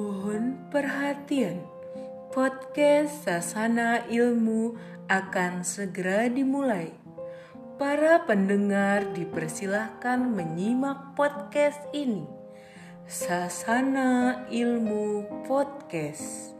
Mohon perhatian, podcast Sasana Ilmu akan segera dimulai. Para pendengar dipersilahkan menyimak podcast ini. Sasana Ilmu Podcast.